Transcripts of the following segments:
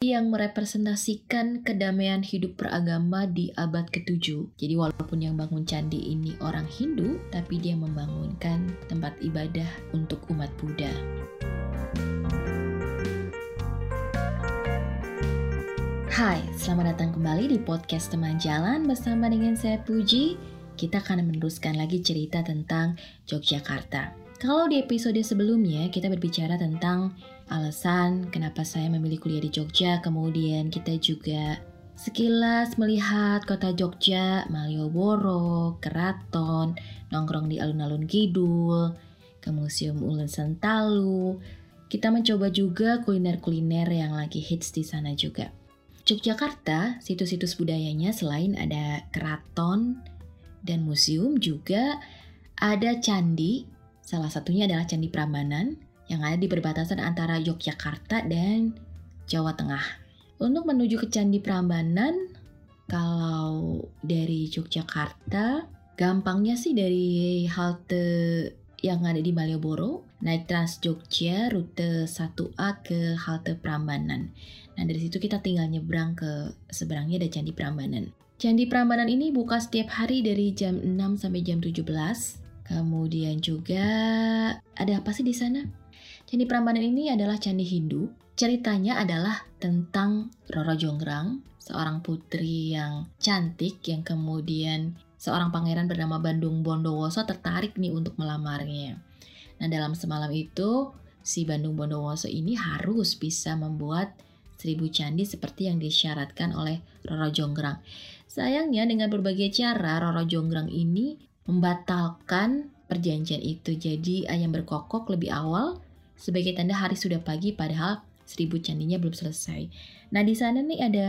yang merepresentasikan kedamaian hidup beragama di abad ke-7. Jadi walaupun yang bangun candi ini orang Hindu, tapi dia membangunkan tempat ibadah untuk umat Buddha. Hai, selamat datang kembali di podcast Teman Jalan bersama dengan saya Puji. Kita akan meneruskan lagi cerita tentang Yogyakarta. Kalau di episode sebelumnya kita berbicara tentang alasan kenapa saya memilih kuliah di Jogja, kemudian kita juga sekilas melihat kota Jogja, Malioboro, Keraton, nongkrong di alun-alun Kidul, ke Museum Ulun Sentalu. Kita mencoba juga kuliner-kuliner yang lagi hits di sana juga. Yogyakarta, situs-situs budayanya selain ada keraton dan museum juga ada candi, salah satunya adalah Candi Prambanan, yang ada di perbatasan antara Yogyakarta dan Jawa Tengah. Untuk menuju ke Candi Prambanan, kalau dari Yogyakarta, gampangnya sih dari halte yang ada di Malioboro, naik Trans Jogja rute 1A ke halte Prambanan. Nah dari situ kita tinggal nyebrang ke seberangnya ada Candi Prambanan. Candi Prambanan ini buka setiap hari dari jam 6 sampai jam 17. Kemudian juga ada apa sih di sana? Candi Prambanan ini adalah candi Hindu. Ceritanya adalah tentang Roro Jonggrang, seorang putri yang cantik yang kemudian seorang pangeran bernama Bandung Bondowoso tertarik nih untuk melamarnya. Nah, dalam semalam itu si Bandung Bondowoso ini harus bisa membuat seribu candi seperti yang disyaratkan oleh Roro Jonggrang. Sayangnya dengan berbagai cara Roro Jonggrang ini membatalkan perjanjian itu. Jadi ayam berkokok lebih awal sebagai tanda hari sudah pagi padahal seribu candinya belum selesai. Nah di sana nih ada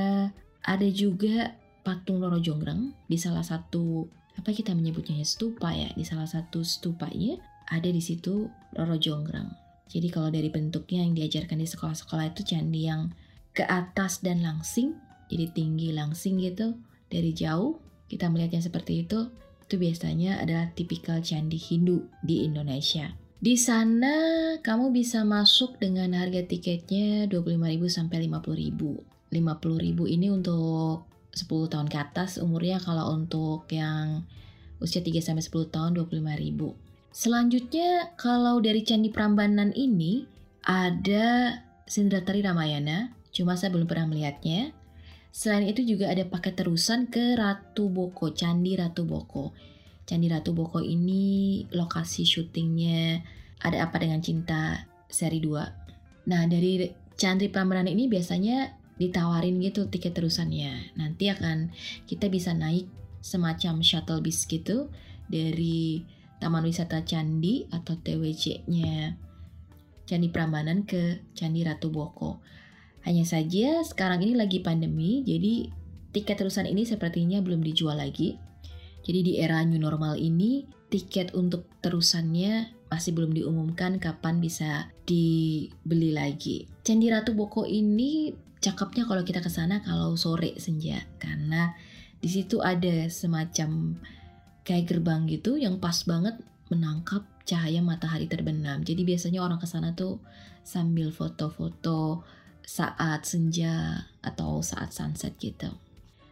ada juga patung Roro Jonggrang di salah satu apa kita menyebutnya ya stupa ya di salah satu stupanya ada di situ Roro Jonggrang. Jadi kalau dari bentuknya yang diajarkan di sekolah-sekolah itu candi yang ke atas dan langsing, jadi tinggi langsing gitu dari jauh kita melihatnya seperti itu itu biasanya adalah tipikal candi Hindu di Indonesia. Di sana kamu bisa masuk dengan harga tiketnya 25.000 sampai 50.000. 50.000 ini untuk 10 tahun ke atas, umurnya kalau untuk yang usia 3 sampai 10 tahun 25.000. Selanjutnya kalau dari Candi Prambanan ini ada Sindratari Ramayana, cuma saya belum pernah melihatnya. Selain itu juga ada paket terusan ke Ratu Boko, Candi Ratu Boko. Candi Ratu Boko ini lokasi syutingnya Ada Apa Dengan Cinta seri 2. Nah, dari Candi Prambanan ini biasanya ditawarin gitu tiket terusannya. Nanti akan kita bisa naik semacam shuttle bus gitu dari Taman Wisata Candi atau TWC-nya Candi Prambanan ke Candi Ratu Boko. Hanya saja sekarang ini lagi pandemi, jadi tiket terusan ini sepertinya belum dijual lagi. Jadi di era new normal ini, tiket untuk terusannya masih belum diumumkan kapan bisa dibeli lagi. Candi Ratu Boko ini cakepnya kalau kita ke sana kalau sore senja karena di situ ada semacam kayak gerbang gitu yang pas banget menangkap cahaya matahari terbenam. Jadi biasanya orang ke sana tuh sambil foto-foto saat senja atau saat sunset gitu.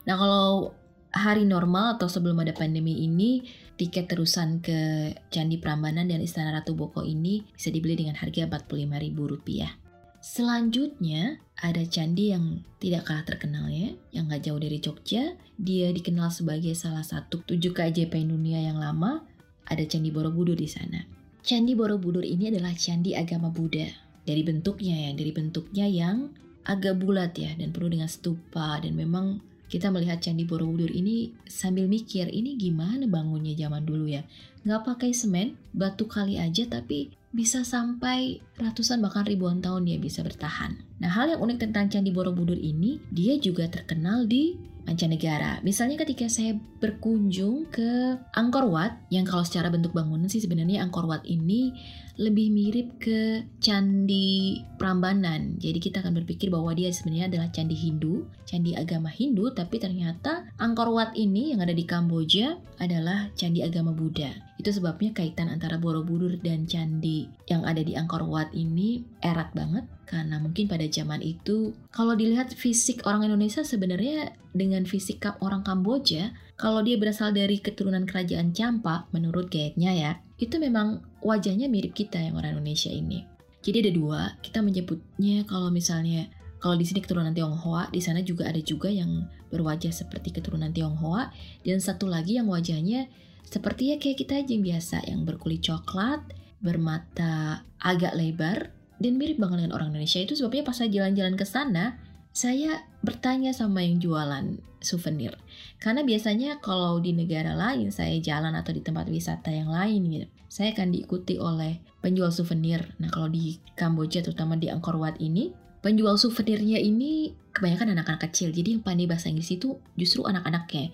Nah kalau hari normal atau sebelum ada pandemi ini, tiket terusan ke Candi Prambanan dan Istana Ratu Boko ini bisa dibeli dengan harga Rp45.000. Selanjutnya, ada candi yang tidak kalah terkenal ya, yang gak jauh dari Jogja. Dia dikenal sebagai salah satu tujuh keajaiban dunia yang lama. Ada Candi Borobudur di sana. Candi Borobudur ini adalah candi agama Buddha. Dari bentuknya ya, dari bentuknya yang agak bulat ya, dan penuh dengan stupa, dan memang kita melihat Candi Borobudur ini sambil mikir ini gimana bangunnya zaman dulu ya. Nggak pakai semen, batu kali aja tapi bisa sampai ratusan bahkan ribuan tahun dia bisa bertahan. Nah hal yang unik tentang Candi Borobudur ini, dia juga terkenal di mancanegara. Misalnya ketika saya berkunjung ke Angkor Wat, yang kalau secara bentuk bangunan sih sebenarnya Angkor Wat ini lebih mirip ke candi Prambanan. Jadi kita akan berpikir bahwa dia sebenarnya adalah candi Hindu, candi agama Hindu, tapi ternyata Angkor Wat ini yang ada di Kamboja adalah candi agama Buddha. Itu sebabnya kaitan antara Borobudur dan candi yang ada di Angkor Wat ini erat banget karena mungkin pada zaman itu kalau dilihat fisik orang Indonesia sebenarnya dengan fisik orang Kamboja kalau dia berasal dari keturunan kerajaan Champa menurut gayetnya ya itu memang wajahnya mirip kita yang orang Indonesia ini. Jadi ada dua kita menyebutnya kalau misalnya kalau di sini keturunan Tionghoa, di sana juga ada juga yang berwajah seperti keturunan Tionghoa dan satu lagi yang wajahnya seperti ya kayak kita aja yang biasa yang berkulit coklat, bermata agak lebar dan mirip banget dengan orang Indonesia itu sebabnya pas saya jalan-jalan ke sana saya bertanya sama yang jualan souvenir karena biasanya kalau di negara lain saya jalan atau di tempat wisata yang lain gitu saya akan diikuti oleh penjual souvenir nah kalau di Kamboja terutama di Angkor Wat ini penjual souvenirnya ini kebanyakan anak-anak kecil. Jadi yang pandai bahasa Inggris itu justru anak-anaknya.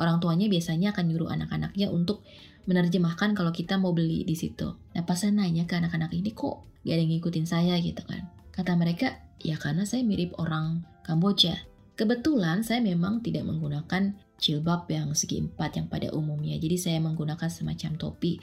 Orang tuanya biasanya akan nyuruh anak-anaknya untuk menerjemahkan kalau kita mau beli di situ. Nah pas saya nanya ke anak-anak ini kok gak ada yang ngikutin saya gitu kan. Kata mereka, ya karena saya mirip orang Kamboja. Kebetulan saya memang tidak menggunakan jilbab yang segi empat yang pada umumnya. Jadi saya menggunakan semacam topi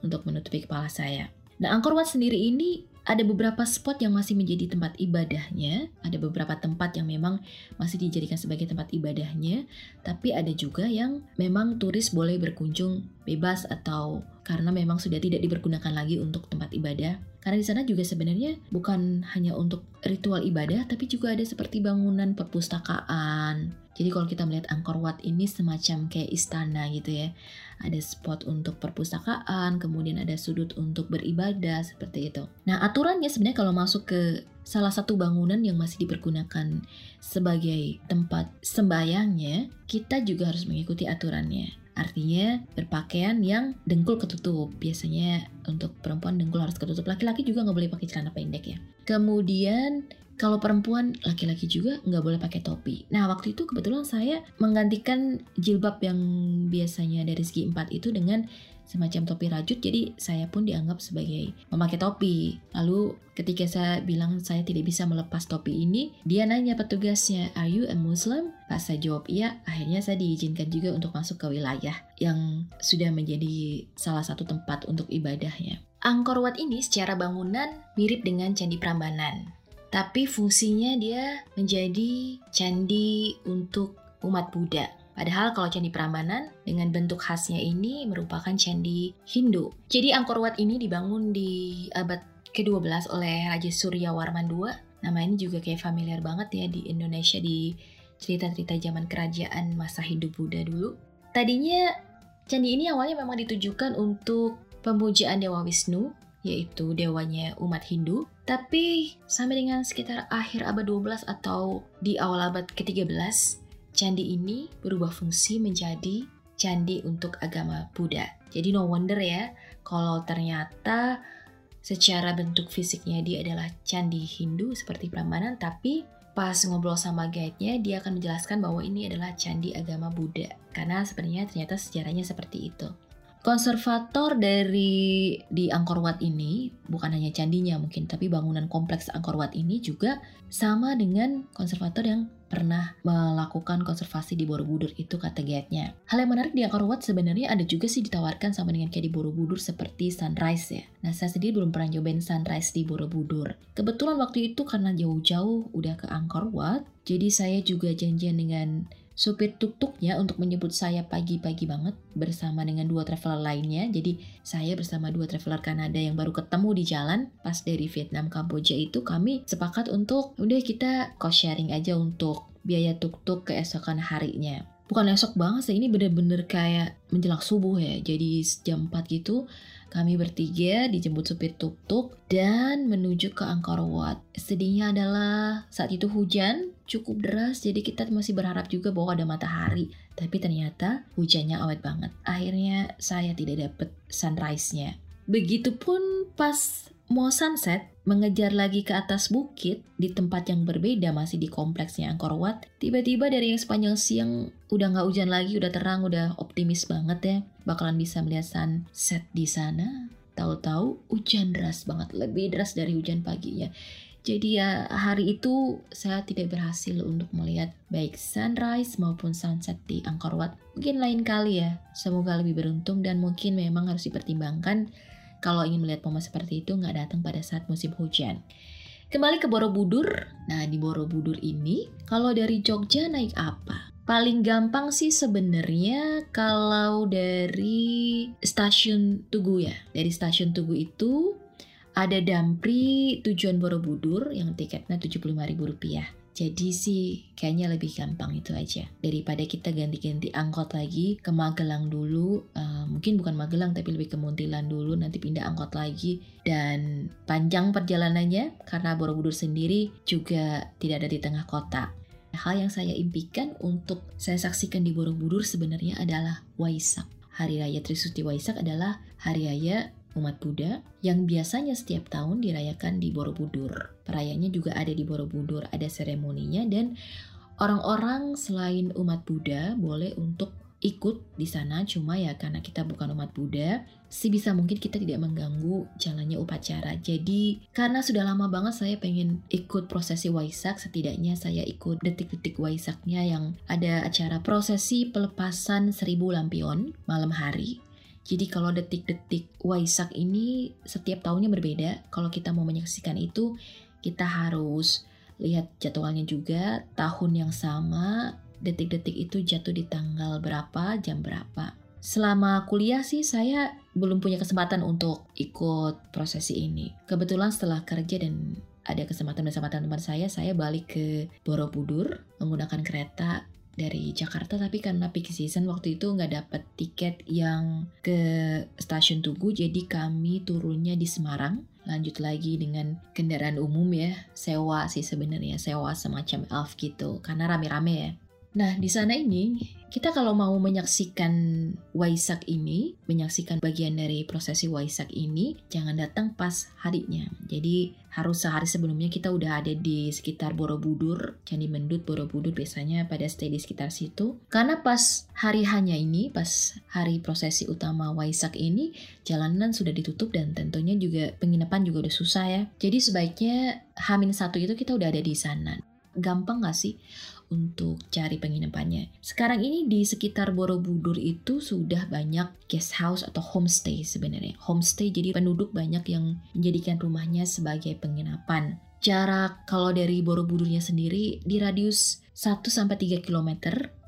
untuk menutupi kepala saya. Nah Angkor Wat sendiri ini ada beberapa spot yang masih menjadi tempat ibadahnya, ada beberapa tempat yang memang masih dijadikan sebagai tempat ibadahnya, tapi ada juga yang memang turis boleh berkunjung bebas atau karena memang sudah tidak dipergunakan lagi untuk tempat ibadah. Karena di sana juga sebenarnya bukan hanya untuk ritual ibadah, tapi juga ada seperti bangunan perpustakaan. Jadi kalau kita melihat Angkor Wat ini semacam kayak istana gitu ya ada spot untuk perpustakaan, kemudian ada sudut untuk beribadah seperti itu. Nah, aturannya sebenarnya kalau masuk ke salah satu bangunan yang masih dipergunakan sebagai tempat sembayangnya, kita juga harus mengikuti aturannya. Artinya berpakaian yang dengkul ketutup. Biasanya untuk perempuan dengkul harus ketutup. Laki-laki juga nggak boleh pakai celana pendek ya. Kemudian kalau perempuan laki-laki juga nggak boleh pakai topi. Nah waktu itu kebetulan saya menggantikan jilbab yang biasanya dari segi empat itu dengan semacam topi rajut jadi saya pun dianggap sebagai memakai topi. Lalu ketika saya bilang saya tidak bisa melepas topi ini, dia nanya petugasnya, "Are you a Muslim?" Pas saya jawab iya, akhirnya saya diizinkan juga untuk masuk ke wilayah yang sudah menjadi salah satu tempat untuk ibadahnya. Angkor Wat ini secara bangunan mirip dengan Candi Prambanan tapi fungsinya dia menjadi candi untuk umat Buddha. Padahal kalau candi Prambanan dengan bentuk khasnya ini merupakan candi Hindu. Jadi Angkor Wat ini dibangun di abad ke-12 oleh Raja Surya Warman II. Nama ini juga kayak familiar banget ya di Indonesia di cerita-cerita zaman kerajaan masa Hindu Buddha dulu. Tadinya candi ini awalnya memang ditujukan untuk pemujaan Dewa Wisnu yaitu dewanya umat Hindu. Tapi sampai dengan sekitar akhir abad 12 atau di awal abad ke-13, candi ini berubah fungsi menjadi candi untuk agama Buddha. Jadi no wonder ya kalau ternyata secara bentuk fisiknya dia adalah candi Hindu seperti Prambanan, tapi pas ngobrol sama guide-nya dia akan menjelaskan bahwa ini adalah candi agama Buddha. Karena sebenarnya ternyata sejarahnya seperti itu. Konservator dari di Angkor Wat ini bukan hanya candinya mungkin, tapi bangunan kompleks Angkor Wat ini juga sama dengan konservator yang pernah melakukan konservasi di Borobudur itu kata guide-nya. Hal yang menarik di Angkor Wat sebenarnya ada juga sih ditawarkan sama dengan kayak di Borobudur seperti sunrise ya. Nah saya sendiri belum pernah nyobain sunrise di Borobudur. Kebetulan waktu itu karena jauh-jauh udah ke Angkor Wat, jadi saya juga janjian dengan supir tuk-tuknya untuk menyebut saya pagi-pagi banget bersama dengan dua traveler lainnya. Jadi saya bersama dua traveler Kanada yang baru ketemu di jalan pas dari Vietnam Kamboja itu kami sepakat untuk udah kita cost sharing aja untuk biaya tuk-tuk keesokan harinya. Bukan esok banget sih, ini bener-bener kayak menjelang subuh ya. Jadi jam 4 gitu kami bertiga dijemput supir tuk-tuk dan menuju ke Angkor Wat. Sedihnya adalah saat itu hujan cukup deras jadi kita masih berharap juga bahwa ada matahari. Tapi ternyata hujannya awet banget. Akhirnya saya tidak dapet sunrise-nya. Begitupun pas mau sunset, mengejar lagi ke atas bukit di tempat yang berbeda masih di kompleksnya Angkor Wat. Tiba-tiba dari yang sepanjang siang udah nggak hujan lagi, udah terang, udah optimis banget ya bakalan bisa melihat sunset di sana. Tahu-tahu hujan deras banget, lebih deras dari hujan paginya. Jadi ya hari itu saya tidak berhasil untuk melihat baik sunrise maupun sunset di Angkor Wat. Mungkin lain kali ya, semoga lebih beruntung dan mungkin memang harus dipertimbangkan kalau ingin melihat momen seperti itu nggak datang pada saat musim hujan. Kembali ke Borobudur. Nah, di Borobudur ini kalau dari Jogja naik apa? Paling gampang sih sebenarnya kalau dari stasiun Tugu ya. Dari stasiun Tugu itu ada Dampri tujuan Borobudur yang tiketnya Rp75.000. Jadi sih kayaknya lebih gampang itu aja daripada kita ganti-ganti angkot lagi ke Magelang dulu. Uh, mungkin bukan Magelang tapi lebih ke Muntilan dulu nanti pindah angkot lagi dan panjang perjalanannya karena Borobudur sendiri juga tidak ada di tengah kota. Hal yang saya impikan untuk saya saksikan di Borobudur sebenarnya adalah Waisak. Hari Raya Trisuti Waisak adalah hari raya umat Buddha yang biasanya setiap tahun dirayakan di Borobudur. Perayanya juga ada di Borobudur, ada seremoninya dan orang-orang selain umat Buddha boleh untuk ikut di sana. Cuma ya karena kita bukan umat Buddha sih bisa mungkin kita tidak mengganggu jalannya upacara. Jadi karena sudah lama banget saya pengen ikut prosesi Waisak setidaknya saya ikut detik-detik Waisaknya yang ada acara prosesi pelepasan seribu lampion malam hari jadi kalau detik-detik Waisak ini setiap tahunnya berbeda. Kalau kita mau menyaksikan itu, kita harus lihat jadwalnya juga, tahun yang sama, detik-detik itu jatuh di tanggal berapa, jam berapa. Selama kuliah sih saya belum punya kesempatan untuk ikut prosesi ini. Kebetulan setelah kerja dan ada kesempatan bersama teman-teman saya, saya balik ke Borobudur menggunakan kereta dari Jakarta tapi karena peak season waktu itu nggak dapet tiket yang ke stasiun Tugu jadi kami turunnya di Semarang. Lanjut lagi dengan kendaraan umum ya sewa sih sebenarnya sewa semacam elf gitu karena rame-rame ya Nah, di sana ini kita kalau mau menyaksikan Waisak ini, menyaksikan bagian dari prosesi Waisak ini, jangan datang pas harinya. Jadi harus sehari sebelumnya kita udah ada di sekitar Borobudur, Candi Mendut, Borobudur biasanya pada stay di sekitar situ. Karena pas hari hanya ini, pas hari prosesi utama Waisak ini, jalanan sudah ditutup dan tentunya juga penginapan juga udah susah ya. Jadi sebaiknya Hamin satu itu kita udah ada di sana. Gampang gak sih untuk cari penginapannya. Sekarang ini di sekitar Borobudur itu sudah banyak guest house atau homestay sebenarnya. Homestay jadi penduduk banyak yang menjadikan rumahnya sebagai penginapan. Jarak kalau dari Borobudurnya sendiri di radius 1 sampai 3 km.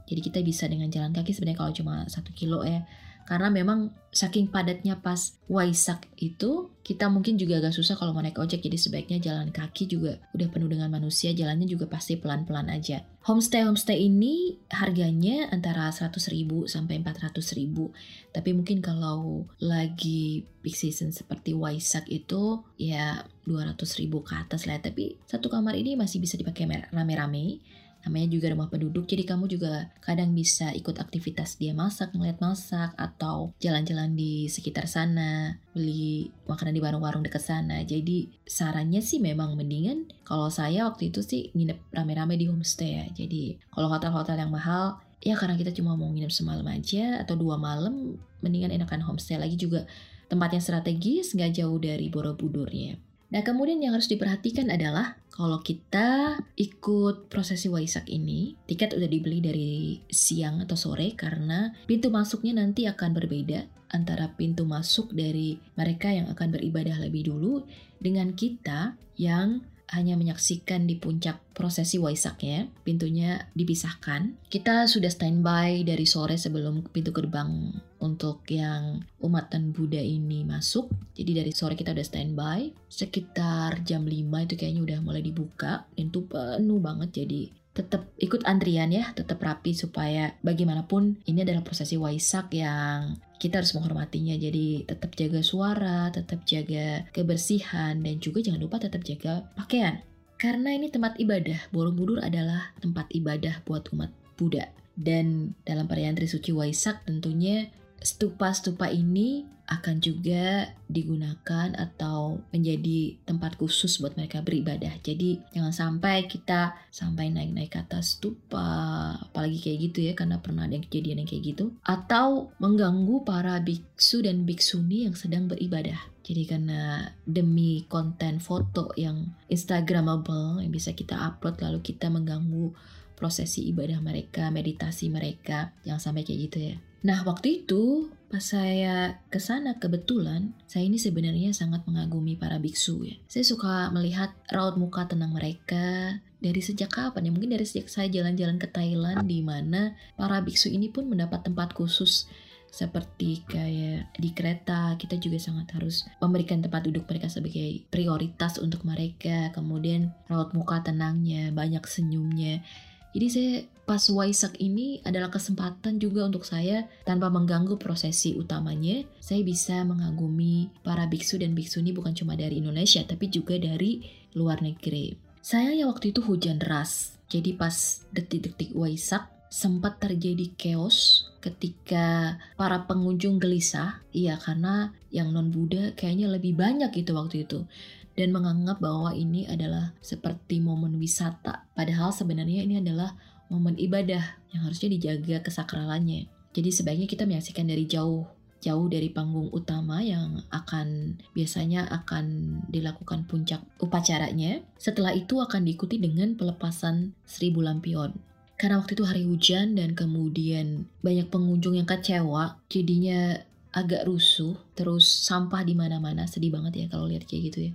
Jadi kita bisa dengan jalan kaki sebenarnya kalau cuma 1 kilo ya karena memang saking padatnya pas Waisak itu kita mungkin juga agak susah kalau mau naik ojek. Jadi sebaiknya jalan kaki juga udah penuh dengan manusia. Jalannya juga pasti pelan-pelan aja. Homestay homestay ini harganya antara 100 ribu sampai 400 ribu. Tapi mungkin kalau lagi peak season seperti Waisak itu ya 200 ribu ke atas lah. Tapi satu kamar ini masih bisa dipakai rame-rame namanya juga rumah penduduk jadi kamu juga kadang bisa ikut aktivitas dia masak ngeliat masak atau jalan-jalan di sekitar sana beli makanan di warung-warung dekat sana. Jadi sarannya sih memang mendingan kalau saya waktu itu sih nginep rame-rame di homestay ya. Jadi kalau hotel-hotel yang mahal ya karena kita cuma mau nginep semalam aja atau dua malam mendingan enakan homestay lagi juga. Tempatnya strategis nggak jauh dari Borobudurnya Nah, kemudian yang harus diperhatikan adalah kalau kita ikut prosesi Waisak ini, tiket udah dibeli dari siang atau sore karena pintu masuknya nanti akan berbeda antara pintu masuk dari mereka yang akan beribadah lebih dulu dengan kita yang hanya menyaksikan di puncak prosesi Waisaknya, pintunya dipisahkan. Kita sudah standby dari sore sebelum pintu gerbang untuk yang umat dan Buddha ini masuk. Jadi dari sore kita udah standby. Sekitar jam 5 itu kayaknya udah mulai dibuka dan itu penuh banget jadi tetap ikut antrian ya, tetap rapi supaya bagaimanapun ini adalah prosesi Waisak yang kita harus menghormatinya. Jadi tetap jaga suara, tetap jaga kebersihan dan juga jangan lupa tetap jaga pakaian. Karena ini tempat ibadah, Borobudur adalah tempat ibadah buat umat Buddha. Dan dalam perayaan Trisuci Waisak tentunya stupa-stupa ini akan juga digunakan atau menjadi tempat khusus buat mereka beribadah. Jadi jangan sampai kita sampai naik-naik ke atas stupa, apalagi kayak gitu ya karena pernah ada kejadian yang kayak gitu, atau mengganggu para biksu dan biksuni yang sedang beribadah. Jadi karena demi konten foto yang instagramable yang bisa kita upload lalu kita mengganggu prosesi ibadah mereka, meditasi mereka, jangan sampai kayak gitu ya. Nah, waktu itu pas saya ke sana kebetulan, saya ini sebenarnya sangat mengagumi para biksu ya. Saya suka melihat raut muka tenang mereka dari sejak kapan ya? Mungkin dari sejak saya jalan-jalan ke Thailand di mana para biksu ini pun mendapat tempat khusus seperti kayak di kereta kita juga sangat harus memberikan tempat duduk mereka sebagai prioritas untuk mereka kemudian raut muka tenangnya banyak senyumnya jadi saya pas Waisak ini adalah kesempatan juga untuk saya tanpa mengganggu prosesi utamanya, saya bisa mengagumi para biksu dan biksuni bukan cuma dari Indonesia tapi juga dari luar negeri. Sayangnya waktu itu hujan deras, jadi pas detik-detik Waisak sempat terjadi chaos ketika para pengunjung gelisah, iya karena yang non Buddha kayaknya lebih banyak itu waktu itu dan menganggap bahwa ini adalah seperti momen wisata. Padahal sebenarnya ini adalah momen ibadah yang harusnya dijaga kesakralannya. Jadi sebaiknya kita menyaksikan dari jauh jauh dari panggung utama yang akan biasanya akan dilakukan puncak upacaranya. Setelah itu akan diikuti dengan pelepasan seribu lampion. Karena waktu itu hari hujan dan kemudian banyak pengunjung yang kecewa, jadinya agak rusuh, terus sampah di mana-mana. Sedih banget ya kalau lihat kayak gitu ya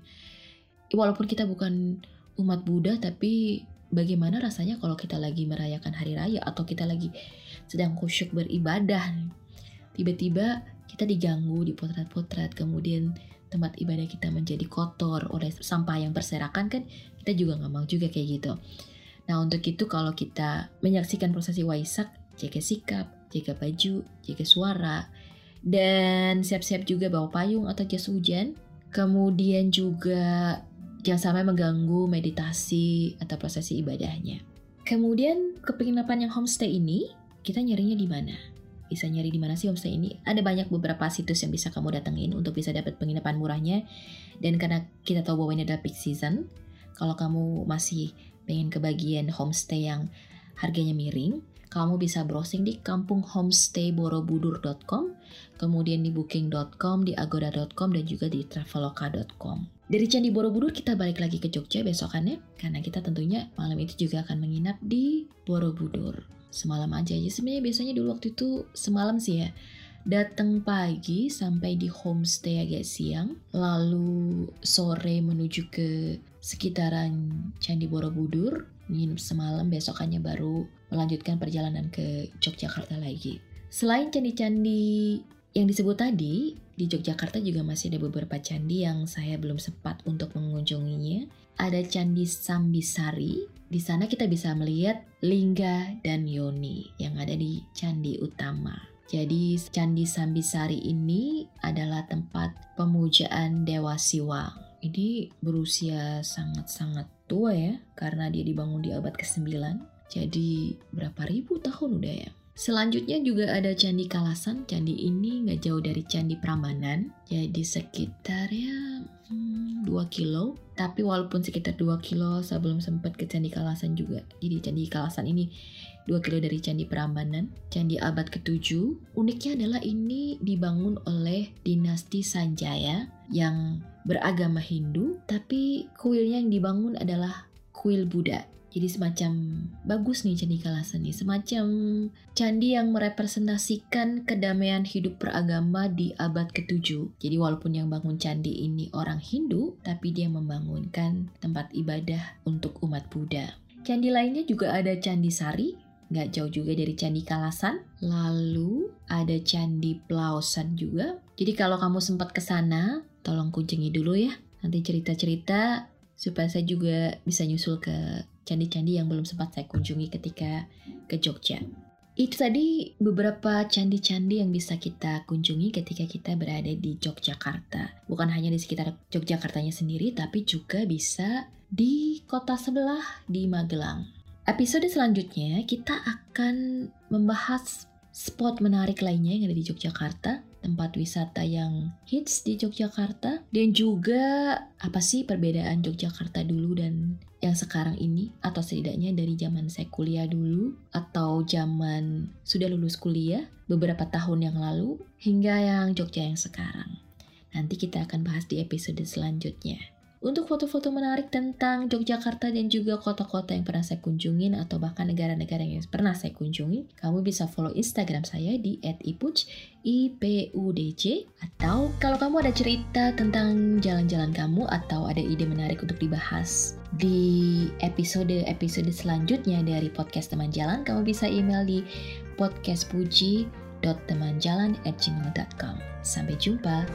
walaupun kita bukan umat Buddha tapi bagaimana rasanya kalau kita lagi merayakan hari raya atau kita lagi sedang khusyuk beribadah? Tiba-tiba kita diganggu di potret-potret kemudian tempat ibadah kita menjadi kotor oleh sampah yang berserakan kan kita juga nggak mau juga kayak gitu. Nah untuk itu kalau kita menyaksikan prosesi waisak jaga sikap jaga baju jaga suara dan siap-siap juga bawa payung atau jas hujan. Kemudian juga Jangan sampai mengganggu meditasi atau prosesi ibadahnya. Kemudian ke penginapan yang homestay ini, kita nyarinya di mana? Bisa nyari di mana sih homestay ini? Ada banyak beberapa situs yang bisa kamu datengin untuk bisa dapat penginapan murahnya. Dan karena kita tahu bahwa ini adalah peak season, kalau kamu masih pengen kebagian homestay yang harganya miring, kamu bisa browsing di kampunghomestayborobudur.com, kemudian di booking.com, di agoda.com, dan juga di traveloka.com. Dari Candi Borobudur kita balik lagi ke Jogja besokannya, karena kita tentunya malam itu juga akan menginap di Borobudur. Semalam aja aja, sebenarnya biasanya dulu waktu itu semalam sih ya. Datang pagi sampai di homestay agak siang, lalu sore menuju ke sekitaran Candi Borobudur, nginep semalam besokannya baru melanjutkan perjalanan ke Yogyakarta lagi. Selain candi-candi yang disebut tadi, di Yogyakarta juga masih ada beberapa candi yang saya belum sempat untuk mengunjunginya. Ada Candi Sambisari. Di sana kita bisa melihat Lingga dan Yoni yang ada di candi utama. Jadi Candi Sambisari ini adalah tempat pemujaan Dewa Siwang. Ini berusia sangat-sangat tua ya, karena dia dibangun di abad ke-9. Jadi berapa ribu tahun udah ya? Selanjutnya juga ada Candi Kalasan. Candi ini nggak jauh dari Candi Prambanan. Jadi sekitar ya hmm, 2 kilo. Tapi walaupun sekitar 2 kilo, saya belum sempat ke Candi Kalasan juga. Jadi Candi Kalasan ini 2 kilo dari Candi Prambanan. Candi abad ke-7. Uniknya adalah ini dibangun oleh dinasti Sanjaya yang beragama Hindu, tapi kuilnya yang dibangun adalah kuil Buddha. Jadi semacam bagus nih candi Kalasan nih, semacam candi yang merepresentasikan kedamaian hidup beragama di abad ke-7. Jadi walaupun yang bangun candi ini orang Hindu, tapi dia membangunkan tempat ibadah untuk umat Buddha. Candi lainnya juga ada Candi Sari, nggak jauh juga dari Candi Kalasan. Lalu ada Candi Plausan juga. Jadi kalau kamu sempat ke sana, tolong kunjungi dulu ya. Nanti cerita-cerita supaya saya juga bisa nyusul ke candi-candi yang belum sempat saya kunjungi ketika ke Jogja. Itu tadi beberapa candi-candi yang bisa kita kunjungi ketika kita berada di Yogyakarta. Bukan hanya di sekitar Yogyakartanya sendiri, tapi juga bisa di kota sebelah di Magelang. Episode selanjutnya kita akan membahas spot menarik lainnya yang ada di Yogyakarta, tempat wisata yang hits di Yogyakarta, dan juga apa sih perbedaan Yogyakarta dulu dan yang sekarang ini, atau setidaknya dari zaman saya kuliah dulu, atau zaman sudah lulus kuliah beberapa tahun yang lalu, hingga yang Jogja yang sekarang. Nanti kita akan bahas di episode selanjutnya. Untuk foto-foto menarik tentang Yogyakarta dan juga kota-kota yang pernah saya kunjungin atau bahkan negara-negara yang pernah saya kunjungi, kamu bisa follow Instagram saya di @ipuj IPUDC atau kalau kamu ada cerita tentang jalan-jalan kamu atau ada ide menarik untuk dibahas di episode-episode selanjutnya dari podcast teman jalan, kamu bisa email di podcastpuji.temanjalan@gmail.com. Sampai jumpa.